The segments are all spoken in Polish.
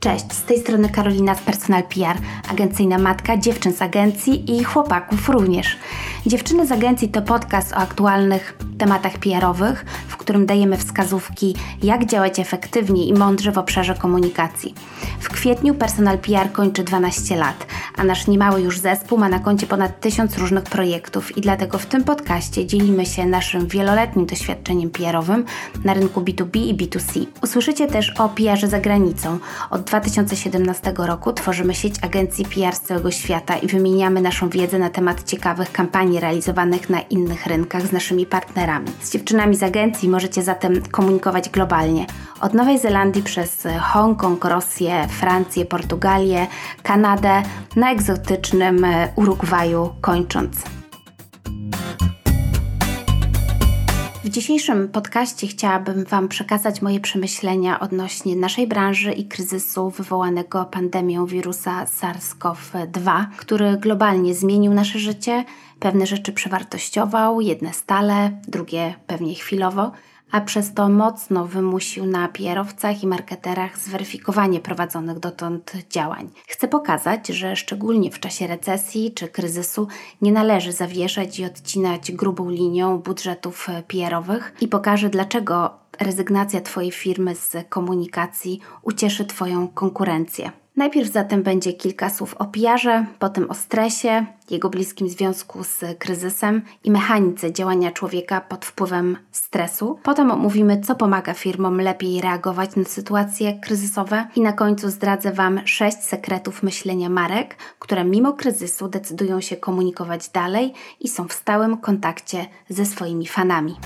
Cześć, z tej strony Karolina z Personal PR, agencyjna matka dziewczyn z agencji i chłopaków również. Dziewczyny z agencji to podcast o aktualnych tematach PR-owych, w którym dajemy wskazówki, jak działać efektywnie i mądrze w obszarze komunikacji. W kwietniu Personal PR kończy 12 lat, a nasz niemały już zespół ma na koncie ponad 1000 różnych projektów i dlatego w tym podcaście dzielimy się naszym wieloletnim doświadczeniem PR-owym na rynku B2B i B2C. Usłyszycie też o PR-ze za granicą. Od 2017 roku tworzymy sieć agencji PR z całego świata i wymieniamy naszą wiedzę na temat ciekawych kampanii realizowanych na innych rynkach z naszymi partnerami. Z dziewczynami z agencji możecie zatem komunikować globalnie. Od Nowej Zelandii przez Hongkong, Rosję, Francję, Portugalię, Kanadę, na egzotycznym e, Urugwaju kończąc. W dzisiejszym podcaście chciałabym Wam przekazać moje przemyślenia odnośnie naszej branży i kryzysu wywołanego pandemią wirusa SARS-CoV-2, który globalnie zmienił nasze życie, pewne rzeczy przewartościował, jedne stale, drugie pewnie chwilowo a przez to mocno wymusił na PR-owcach i marketerach zweryfikowanie prowadzonych dotąd działań. Chcę pokazać, że szczególnie w czasie recesji czy kryzysu nie należy zawieszać i odcinać grubą linią budżetów PR-owych i pokażę, dlaczego rezygnacja Twojej firmy z komunikacji ucieszy Twoją konkurencję. Najpierw zatem będzie kilka słów o PR-ze, potem o stresie, jego bliskim związku z kryzysem i mechanice działania człowieka pod wpływem stresu. Potem omówimy, co pomaga firmom lepiej reagować na sytuacje kryzysowe i na końcu zdradzę Wam sześć sekretów myślenia marek, które mimo kryzysu decydują się komunikować dalej i są w stałym kontakcie ze swoimi fanami.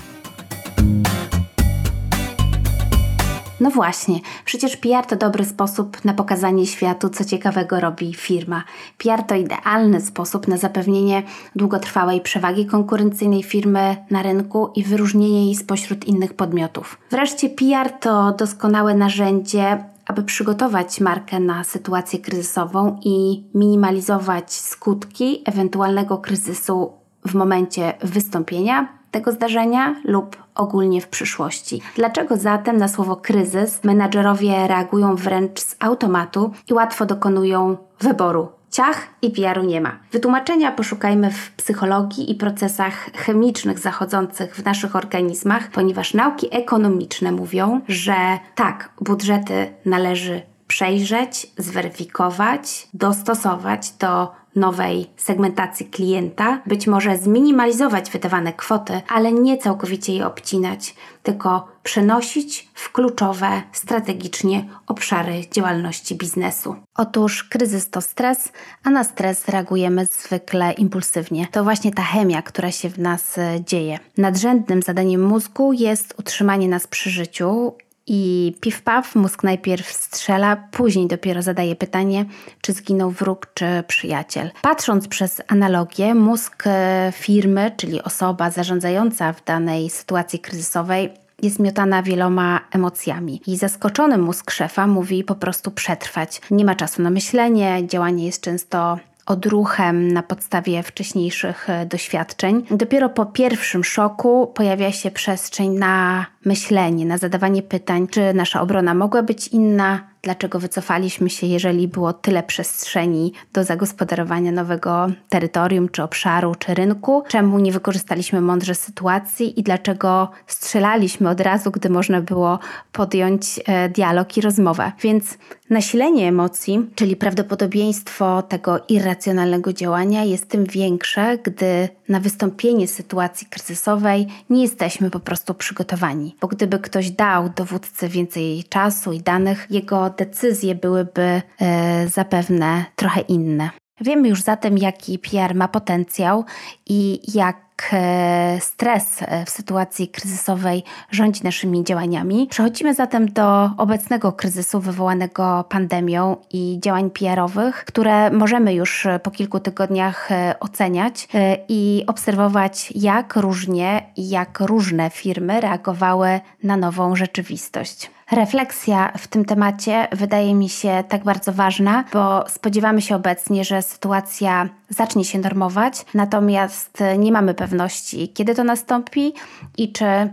No właśnie, przecież PR to dobry sposób na pokazanie światu, co ciekawego robi firma. PR to idealny sposób na zapewnienie długotrwałej przewagi konkurencyjnej firmy na rynku i wyróżnienie jej spośród innych podmiotów. Wreszcie PR to doskonałe narzędzie aby przygotować markę na sytuację kryzysową i minimalizować skutki ewentualnego kryzysu w momencie wystąpienia tego zdarzenia lub ogólnie w przyszłości. Dlaczego zatem na słowo kryzys menadżerowie reagują wręcz z automatu i łatwo dokonują wyboru? Ciach i PR-u nie ma. Wytłumaczenia poszukajmy w psychologii i procesach chemicznych zachodzących w naszych organizmach, ponieważ nauki ekonomiczne mówią, że tak, budżety należy przejrzeć, zweryfikować, dostosować do nowej segmentacji klienta, być może zminimalizować wydawane kwoty, ale nie całkowicie je obcinać, tylko przenosić w kluczowe strategicznie obszary działalności biznesu. Otóż kryzys to stres, a na stres reagujemy zwykle impulsywnie. To właśnie ta chemia, która się w nas e, dzieje. Nadrzędnym zadaniem mózgu jest utrzymanie nas przy życiu i piw-paw, mózg najpierw strzela, później dopiero zadaje pytanie, czy zginął wróg, czy przyjaciel. Patrząc przez analogię, mózg e, firmy, czyli osoba zarządzająca w danej sytuacji kryzysowej, jest miotana wieloma emocjami. I zaskoczony mózg szefa mówi po prostu przetrwać. Nie ma czasu na myślenie, działanie jest często odruchem na podstawie wcześniejszych e, doświadczeń. Dopiero po pierwszym szoku pojawia się przestrzeń na myślenie, na zadawanie pytań, czy nasza obrona mogła być inna, dlaczego wycofaliśmy się, jeżeli było tyle przestrzeni do zagospodarowania nowego terytorium, czy obszaru, czy rynku, czemu nie wykorzystaliśmy mądrze sytuacji i dlaczego strzelaliśmy od razu, gdy można było podjąć e, dialog i rozmowę. Więc nasilenie emocji, czyli prawdopodobieństwo tego irracjonalnego działania jest tym większe, gdy na wystąpienie sytuacji kryzysowej nie jesteśmy po prostu przygotowani. Bo gdyby ktoś dał dowódcy więcej czasu i danych, jego decyzje byłyby e, zapewne trochę inne. Wiemy już zatem, jaki PR ma potencjał i jak e, stres e, w sytuacji kryzysowej rządzi naszymi działaniami. Przechodzimy zatem do obecnego kryzysu wywołanego pandemią i działań PR-owych, które możemy już po kilku tygodniach oceniać i obserwować, jak różnie i jak różne firmy reagowały na nową rzeczywistość. Refleksja w tym temacie wydaje mi się tak bardzo ważna, bo spodziewamy się obecnie, że sytuacja zacznie się normować, natomiast nie mamy pewności, kiedy to nastąpi i czy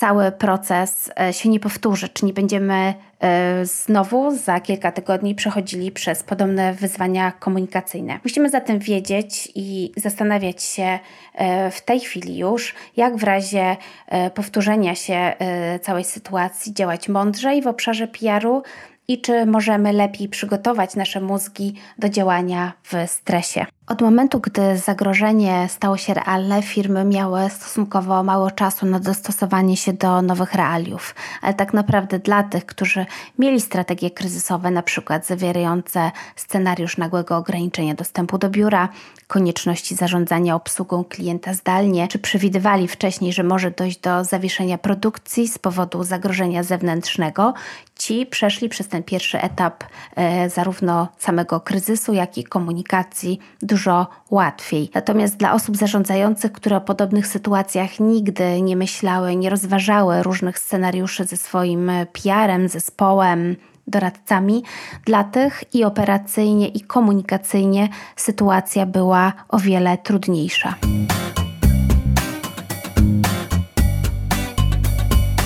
cały proces e, się nie powtórzy, czy nie będziemy e, znowu za kilka tygodni przechodzili przez podobne wyzwania komunikacyjne. Musimy zatem wiedzieć i zastanawiać się e, w tej chwili już, jak w razie powtórzenia się całej sytuacji działać mądrzej w obszarze PR-u, i czy możemy lepiej przygotować nasze mózgi do działania w stresie. Od momentu, gdy zagrożenie stało się realne, firmy miały stosunkowo mało czasu na dostosowanie się do nowych realiów. Ale tak naprawdę dla tych, którzy mieli strategie kryzysowe, na przykład zawierające scenariusz nagłego ograniczenia dostępu do biura, konieczności zarządzania obsługą klienta zdalnie, czy przewidywali wcześniej, że może dojść do zawieszenia produkcji z powodu zagrożenia zewnętrznego, ci przeszli przez ten pierwszy etap e, zarówno samego kryzysu, jak i komunikacji dużo łatwiej. Natomiast dla osób zarządzających, które o podobnych sytuacjach nigdy nie myślały, nie rozważały różnych scenariuszy ze swoim PR-em, zespołem, doradcami, dla tych i operacyjnie, i komunikacyjnie sytuacja była o wiele trudniejsza.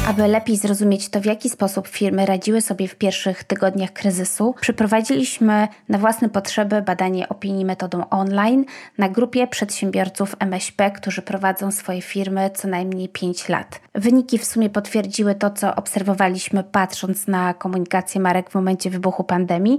Aby lepiej zrozumieć to, w jaki sposób firmy radziły sobie w pierwszych tygodniach kryzysu, przeprowadziliśmy na własne potrzeby badanie opinii metodą online na grupie przedsiębiorców MŚP, którzy prowadzą swoje firmy co najmniej 5 lat. Wyniki w sumie potwierdziły to, co obserwowaliśmy patrząc na komunikację marek w momencie wybuchu pandemii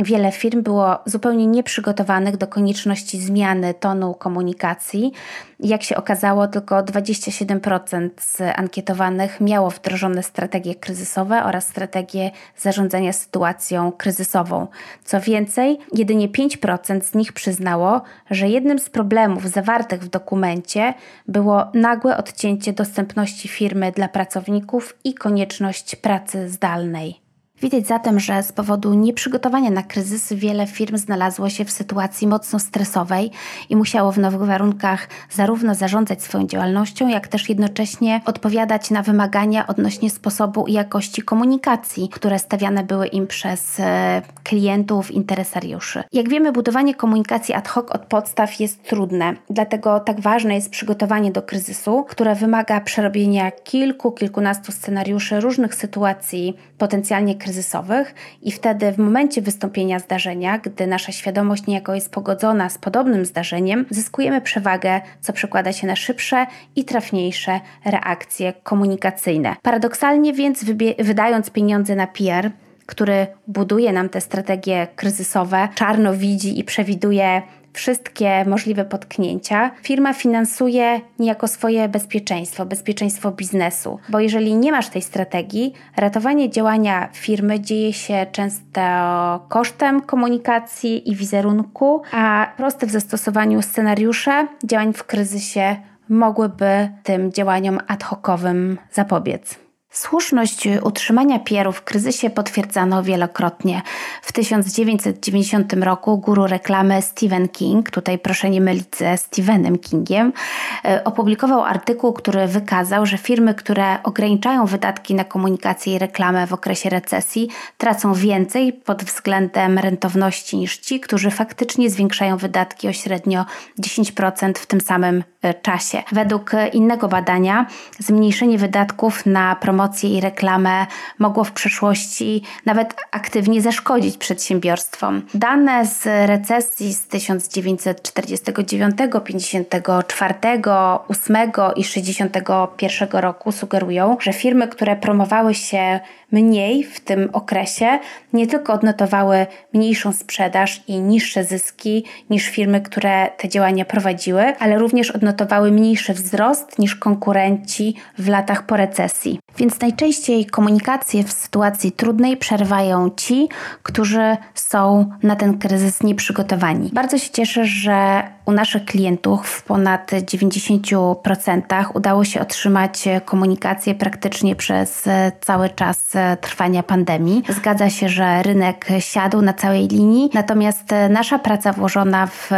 Wiele firm było zupełnie nieprzygotowanych do konieczności zmiany tonu komunikacji. Jak się okazało, tylko 27% z ankietowanych miało wdrożone strategie kryzysowe oraz strategie zarządzania sytuacją kryzysową. Co więcej, jedynie 5% z nich przyznało, że jednym z problemów zawartych w dokumencie było nagłe odcięcie dostępności firmy dla pracowników i konieczność pracy zdalnej. Widać zatem, że z powodu nieprzygotowania na kryzys wiele firm znalazło się w sytuacji mocno stresowej i musiało w nowych warunkach zarówno zarządzać swoją działalnością, jak też jednocześnie odpowiadać na wymagania odnośnie sposobu i jakości komunikacji, które stawiane były im przez e, klientów, interesariuszy. Jak wiemy, budowanie komunikacji ad hoc od podstaw jest trudne, dlatego tak ważne jest przygotowanie do kryzysu, które wymaga przerobienia kilku, kilkunastu scenariuszy różnych sytuacji potencjalnie kryzysowych kryzysowych i wtedy w momencie wystąpienia zdarzenia, gdy nasza świadomość niejako jest pogodzona z podobnym zdarzeniem, zyskujemy przewagę, co przekłada się na szybsze i trafniejsze reakcje komunikacyjne. Paradoksalnie więc wydając pieniądze na PR, który buduje nam te strategie kryzysowe, czarno widzi i przewiduje wszystkie możliwe potknięcia, firma finansuje niejako swoje bezpieczeństwo, bezpieczeństwo biznesu. Bo jeżeli nie masz tej strategii, ratowanie działania firmy dzieje się często kosztem komunikacji i wizerunku, a proste w zastosowaniu scenariusze działań w kryzysie mogłyby tym działaniom ad hocowym zapobiec. Słuszność utrzymania PR-u w kryzysie potwierdzano wielokrotnie. W 1990 roku guru reklamy Stephen King, tutaj proszę nie mylić ze Stephenem Kingiem, e, opublikował artykuł, który wykazał, że firmy, które ograniczają wydatki na komunikację i reklamę w okresie recesji, tracą więcej pod względem rentowności niż ci, którzy faktycznie zwiększają wydatki o średnio 10% w tym samym e, czasie. Według innego badania zmniejszenie wydatków na promocję promocję i reklamę mogło w przyszłości nawet aktywnie zaszkodzić przedsiębiorstwom. Dane z recesji z 1949, 54, 8 i 61 roku sugerują, że firmy, które promowały się mniej w tym okresie, nie tylko odnotowały mniejszą sprzedaż i niższe zyski niż firmy, które te działania prowadziły, ale również odnotowały mniejszy wzrost niż konkurenci w latach po recesji. Więc najczęściej komunikację w sytuacji trudnej przerwają ci, którzy są na ten kryzys nieprzygotowani. Bardzo się cieszę, że u naszych klientów w ponad 90% udało się otrzymać komunikację praktycznie przez cały czas trwania pandemii. Zgadza się, że rynek siadł na całej linii, natomiast nasza praca włożona w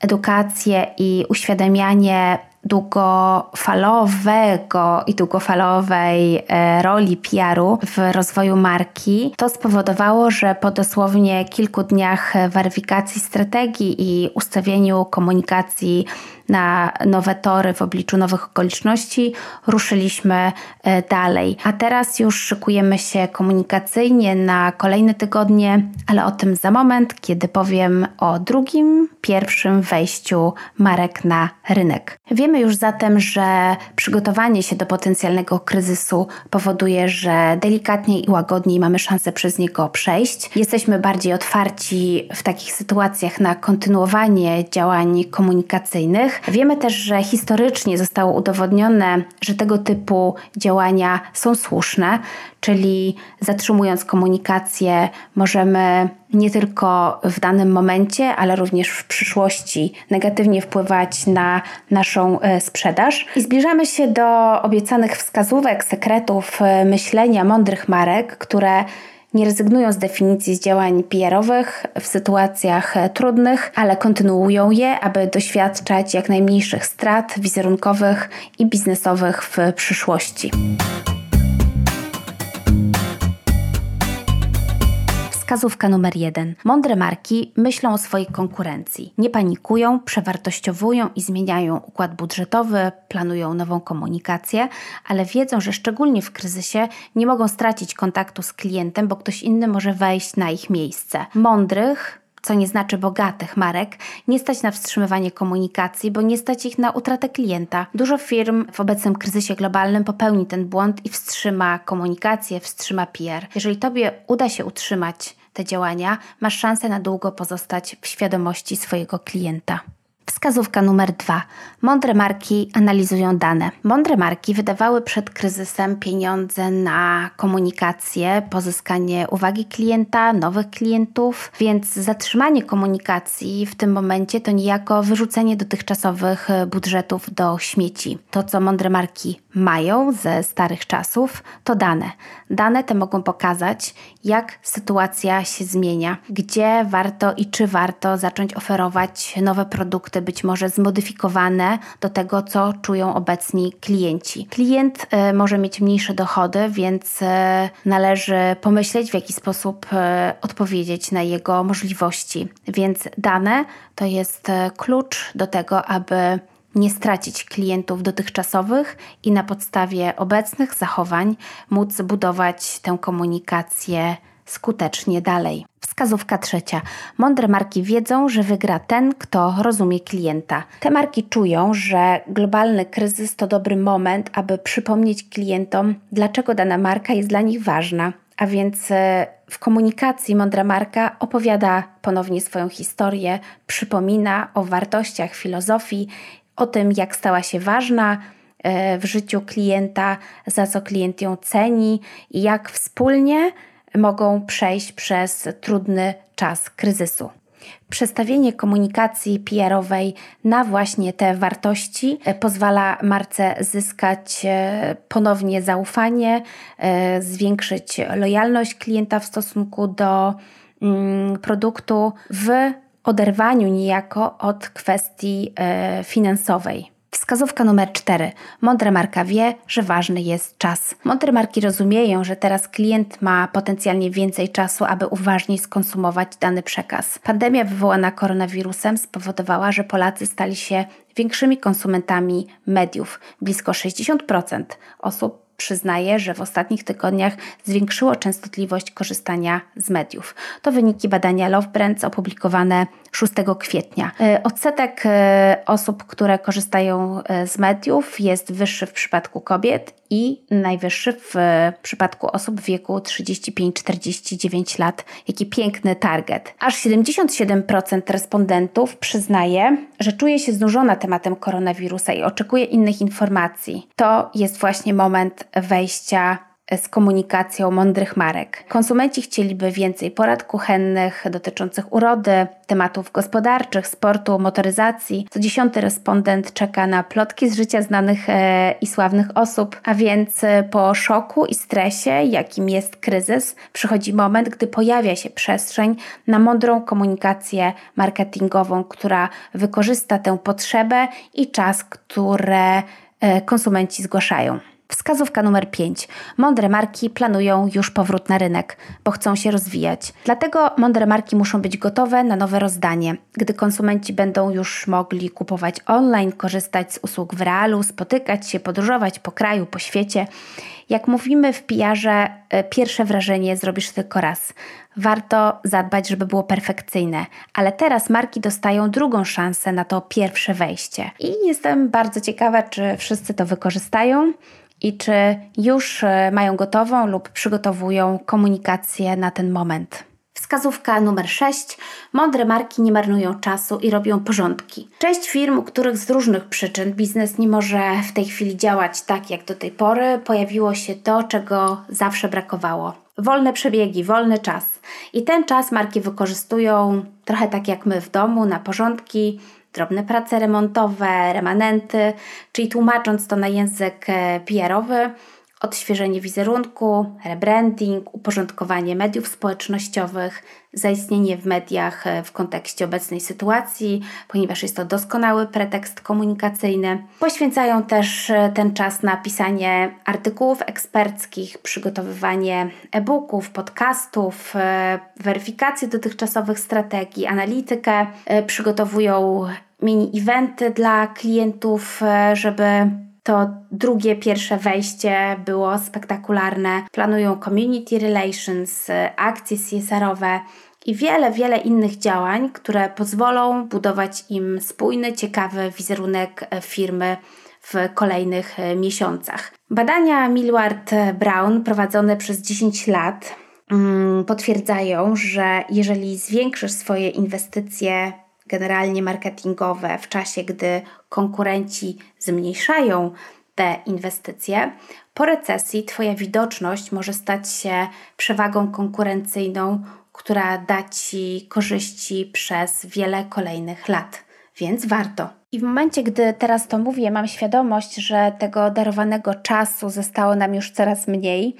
edukację i uświadamianie długofalowego i długofalowej e, roli PR-u w rozwoju marki, to spowodowało, że po dosłownie kilku dniach weryfikacji strategii i ustawieniu komunikacji na nowe tory w obliczu nowych okoliczności, ruszyliśmy e, dalej. A teraz już szykujemy się komunikacyjnie na kolejne tygodnie, ale o tym za moment, kiedy powiem o drugim, pierwszym wejściu marek na rynek. Wiemy już zatem, że przygotowanie się do potencjalnego kryzysu powoduje, że delikatniej i łagodniej mamy szansę przez niego przejść. Jesteśmy bardziej otwarci w takich sytuacjach na kontynuowanie działań komunikacyjnych Wiemy też, że historycznie zostało udowodnione, że tego typu działania są słuszne, czyli zatrzymując komunikację, możemy nie tylko w danym momencie, ale również w przyszłości negatywnie wpływać na naszą e, sprzedaż. I zbliżamy się do obiecanych wskazówek, sekretów e, myślenia mądrych marek, które nie rezygnują z definicji z działań PR-owych w sytuacjach e, trudnych, ale kontynuują je, aby doświadczać jak najmniejszych strat wizerunkowych i biznesowych w przyszłości. Wskazówka numer jeden. Mądre marki myślą o swojej konkurencji. Nie panikują, przewartościowują i zmieniają układ budżetowy, planują nową komunikację, ale wiedzą, że szczególnie w kryzysie nie mogą stracić kontaktu z klientem, bo ktoś inny może wejść na ich miejsce. Mądrych, co nie znaczy bogatych marek, nie stać na wstrzymywanie komunikacji, bo nie stać ich na utratę klienta. Dużo firm w obecnym kryzysie globalnym popełni ten błąd i wstrzyma komunikację, wstrzyma PR. Jeżeli Tobie uda się utrzymać te działania, masz szansę na długo pozostać w świadomości swojego klienta. Wskazówka numer dwa. Mądre marki analizują dane. Mądre marki wydawały przed kryzysem pieniądze na komunikację, pozyskanie uwagi klienta, nowych klientów, więc zatrzymanie komunikacji w tym momencie to niejako wyrzucenie dotychczasowych budżetów do śmieci. To, co mądre marki mają ze starych czasów, to dane. Dane te mogą pokazać, jak sytuacja się zmienia, gdzie warto i czy warto zacząć oferować nowe produkty, być może zmodyfikowane do tego, co czują obecni klienci. Klient y, może mieć mniejsze dochody, więc y, należy pomyśleć, w jaki sposób y, odpowiedzieć na jego możliwości. Więc dane to jest klucz do tego, aby nie stracić klientów dotychczasowych i na podstawie obecnych zachowań móc budować tę komunikację skutecznie dalej. Wskazówka trzecia. Mądre marki wiedzą, że wygra ten, kto rozumie klienta. Te marki czują, że globalny kryzys to dobry moment, aby przypomnieć klientom, dlaczego dana marka jest dla nich ważna. A więc e, w komunikacji mądra marka opowiada ponownie swoją historię, przypomina o wartościach filozofii o tym, jak stała się ważna e, w życiu klienta, za co klient ją ceni i jak wspólnie mogą przejść przez trudny czas kryzysu. Przestawienie komunikacji PR-owej na właśnie te wartości e, pozwala marce zyskać e, ponownie zaufanie, zwiększyć lojalność klienta w stosunku do mm, produktu w oderwaniu niejako od kwestii e, finansowej. Wskazówka numer 4. Mądra marka wie, że ważny jest czas. Mądre marki rozumieją, że teraz klient ma potencjalnie więcej czasu, aby uważniej skonsumować dany przekaz. Pandemia wywołana koronawirusem spowodowała, że Polacy stali się większymi konsumentami mediów. Blisko 60% osób przyznaje, że w ostatnich tygodniach zwiększyło częstotliwość korzystania z mediów. To wyniki badania Love Brands opublikowane 6 kwietnia. E, odsetek e, osób, które korzystają e, z mediów jest wyższy w przypadku kobiet i najwyższy w przypadku osób w wieku 35-49 lat. Jaki piękny target. Aż 77% respondentów przyznaje, że czuje się znużona tematem koronawirusa i oczekuje innych informacji. To jest właśnie moment wejścia z komunikacją mądrych marek. Konsumenci chcieliby więcej porad kuchennych dotyczących urody, tematów gospodarczych, sportu, motoryzacji. Co dziesiąty respondent czeka na plotki z życia znanych e, i sławnych osób, a więc e, po szoku i stresie, jakim jest kryzys, przychodzi moment, gdy pojawia się przestrzeń na mądrą komunikację marketingową, która wykorzysta tę potrzebę i czas, które e, konsumenci zgłaszają. Wskazówka numer 5. Mądre marki planują już powrót na rynek, bo chcą się rozwijać. Dlatego mądre marki muszą być gotowe na nowe rozdanie. Gdy konsumenci będą już mogli kupować online, korzystać z usług w realu, spotykać się, podróżować po kraju, po świecie. Jak mówimy w PR-ze, e, pierwsze wrażenie zrobisz tylko raz. Warto zadbać, żeby było perfekcyjne, ale teraz marki dostają drugą szansę na to pierwsze wejście. I jestem bardzo ciekawa, czy wszyscy to wykorzystają i czy już e, mają gotową lub przygotowują komunikację na ten moment. Wskazówka numer 6. Mądre marki nie marnują czasu i robią porządki. Cześć firm, u których z różnych przyczyn biznes nie może w tej chwili działać tak jak do tej pory, pojawiło się to, czego zawsze brakowało. Wolne przebiegi, wolny czas. I ten czas marki wykorzystują trochę tak jak my w domu, na porządki, drobne prace remontowe, remanenty, czyli tłumacząc to na język e, PR-owy, odświeżenie wizerunku, rebranding, uporządkowanie mediów społecznościowych, zaistnienie w mediach e, w kontekście obecnej sytuacji, ponieważ jest to doskonały pretekst komunikacyjny. Poświęcają też e, ten czas na pisanie artykułów eksperckich, przygotowywanie e-booków, podcastów, weryfikację dotychczasowych strategii, analitykę, przygotowują mini-eventy dla klientów, e, żeby to drugie, pierwsze wejście było spektakularne. Planują community relations, akcje CSR-owe i wiele, wiele innych działań, które pozwolą budować im spójny, ciekawy wizerunek firmy w kolejnych miesiącach. Badania Millward Brown prowadzone przez 10 lat mm, potwierdzają, że jeżeli zwiększysz swoje inwestycje generalnie marketingowe w czasie, gdy konkurenci zmniejszają te inwestycje, po recesji Twoja widoczność może stać się przewagą konkurencyjną, która da Ci korzyści przez wiele kolejnych lat. Więc warto. I w momencie, gdy teraz to mówię, mam świadomość, że tego darowanego czasu zostało nam już coraz mniej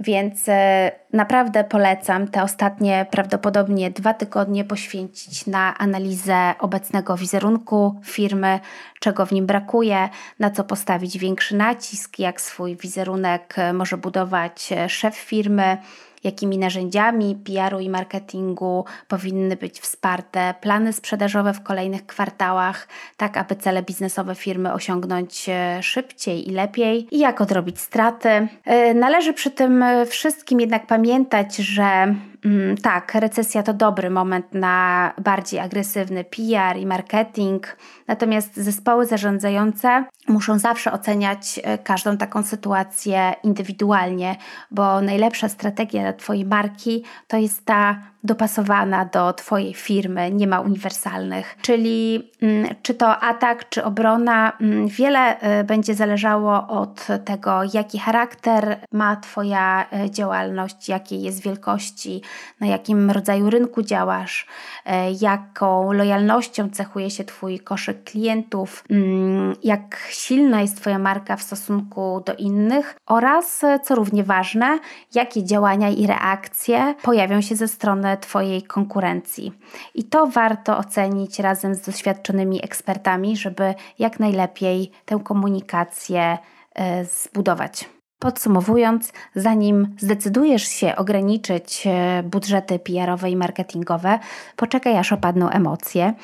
więc e, naprawdę polecam te ostatnie prawdopodobnie dwa tygodnie poświęcić na analizę obecnego wizerunku firmy, czego w nim brakuje, na co postawić większy nacisk, jak swój wizerunek może budować e, szef firmy jakimi narzędziami PR-u i marketingu powinny być wsparte plany sprzedażowe w kolejnych kwartałach, tak aby cele biznesowe firmy osiągnąć e, szybciej i lepiej i jak odrobić straty. E, należy przy tym wszystkim jednak pamiętać, że tak, recesja to dobry moment na bardziej agresywny PR i marketing, natomiast zespoły zarządzające muszą zawsze oceniać e, każdą taką sytuację indywidualnie, bo najlepsza strategia dla Twojej marki to jest ta dopasowana do Twojej firmy, nie ma uniwersalnych. Czyli mm, czy to atak, czy obrona, mm, wiele e, będzie zależało od tego, jaki charakter ma Twoja e, działalność, jakiej jest wielkości, na jakim rodzaju rynku działasz, e, jaką lojalnością cechuje się Twój koszyk klientów, mm, jak silna jest Twoja marka w stosunku do innych oraz, co równie ważne, jakie działania i reakcje pojawią się ze strony Twojej konkurencji. I to warto ocenić razem z doświadczonymi ekspertami, żeby jak najlepiej tę komunikację e, zbudować. Podsumowując, zanim zdecydujesz się ograniczyć e, budżety PR-owe i marketingowe, poczekaj aż opadną emocje.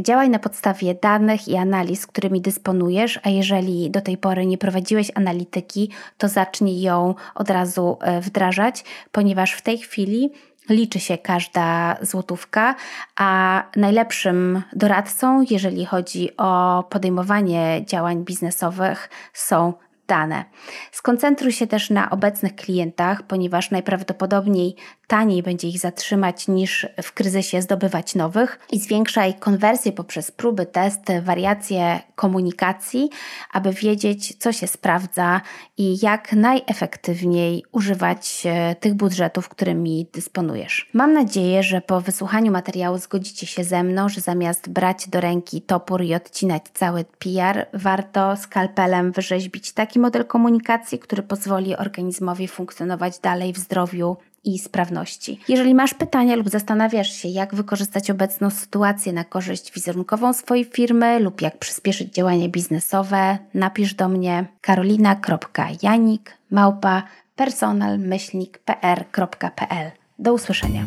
Działaj na podstawie danych i analiz, którymi dysponujesz, a jeżeli do tej pory nie prowadziłeś analityki, to zacznij ją od razu e, wdrażać, ponieważ w tej chwili liczy się każda złotówka, a najlepszym doradcą, jeżeli chodzi o podejmowanie działań biznesowych, są dane. Skoncentruj się też na obecnych klientach, ponieważ najprawdopodobniej taniej będzie ich zatrzymać niż w kryzysie zdobywać nowych i zwiększaj konwersję poprzez próby, testy, wariacje komunikacji, aby wiedzieć, co się sprawdza i jak najefektywniej używać e, tych budżetów, którymi dysponujesz. Mam nadzieję, że po wysłuchaniu materiału zgodzicie się ze mną, że zamiast brać do ręki topór i odcinać cały PR, warto skalpelem wyrzeźbić taki model komunikacji, który pozwoli organizmowi funkcjonować dalej w zdrowiu i sprawności. Jeżeli masz pytania lub zastanawiasz się, jak wykorzystać obecną sytuację na korzyść wizerunkową swojej firmy lub jak przyspieszyć działania biznesowe, napisz do mnie karolina.janik małpa. Do usłyszenia.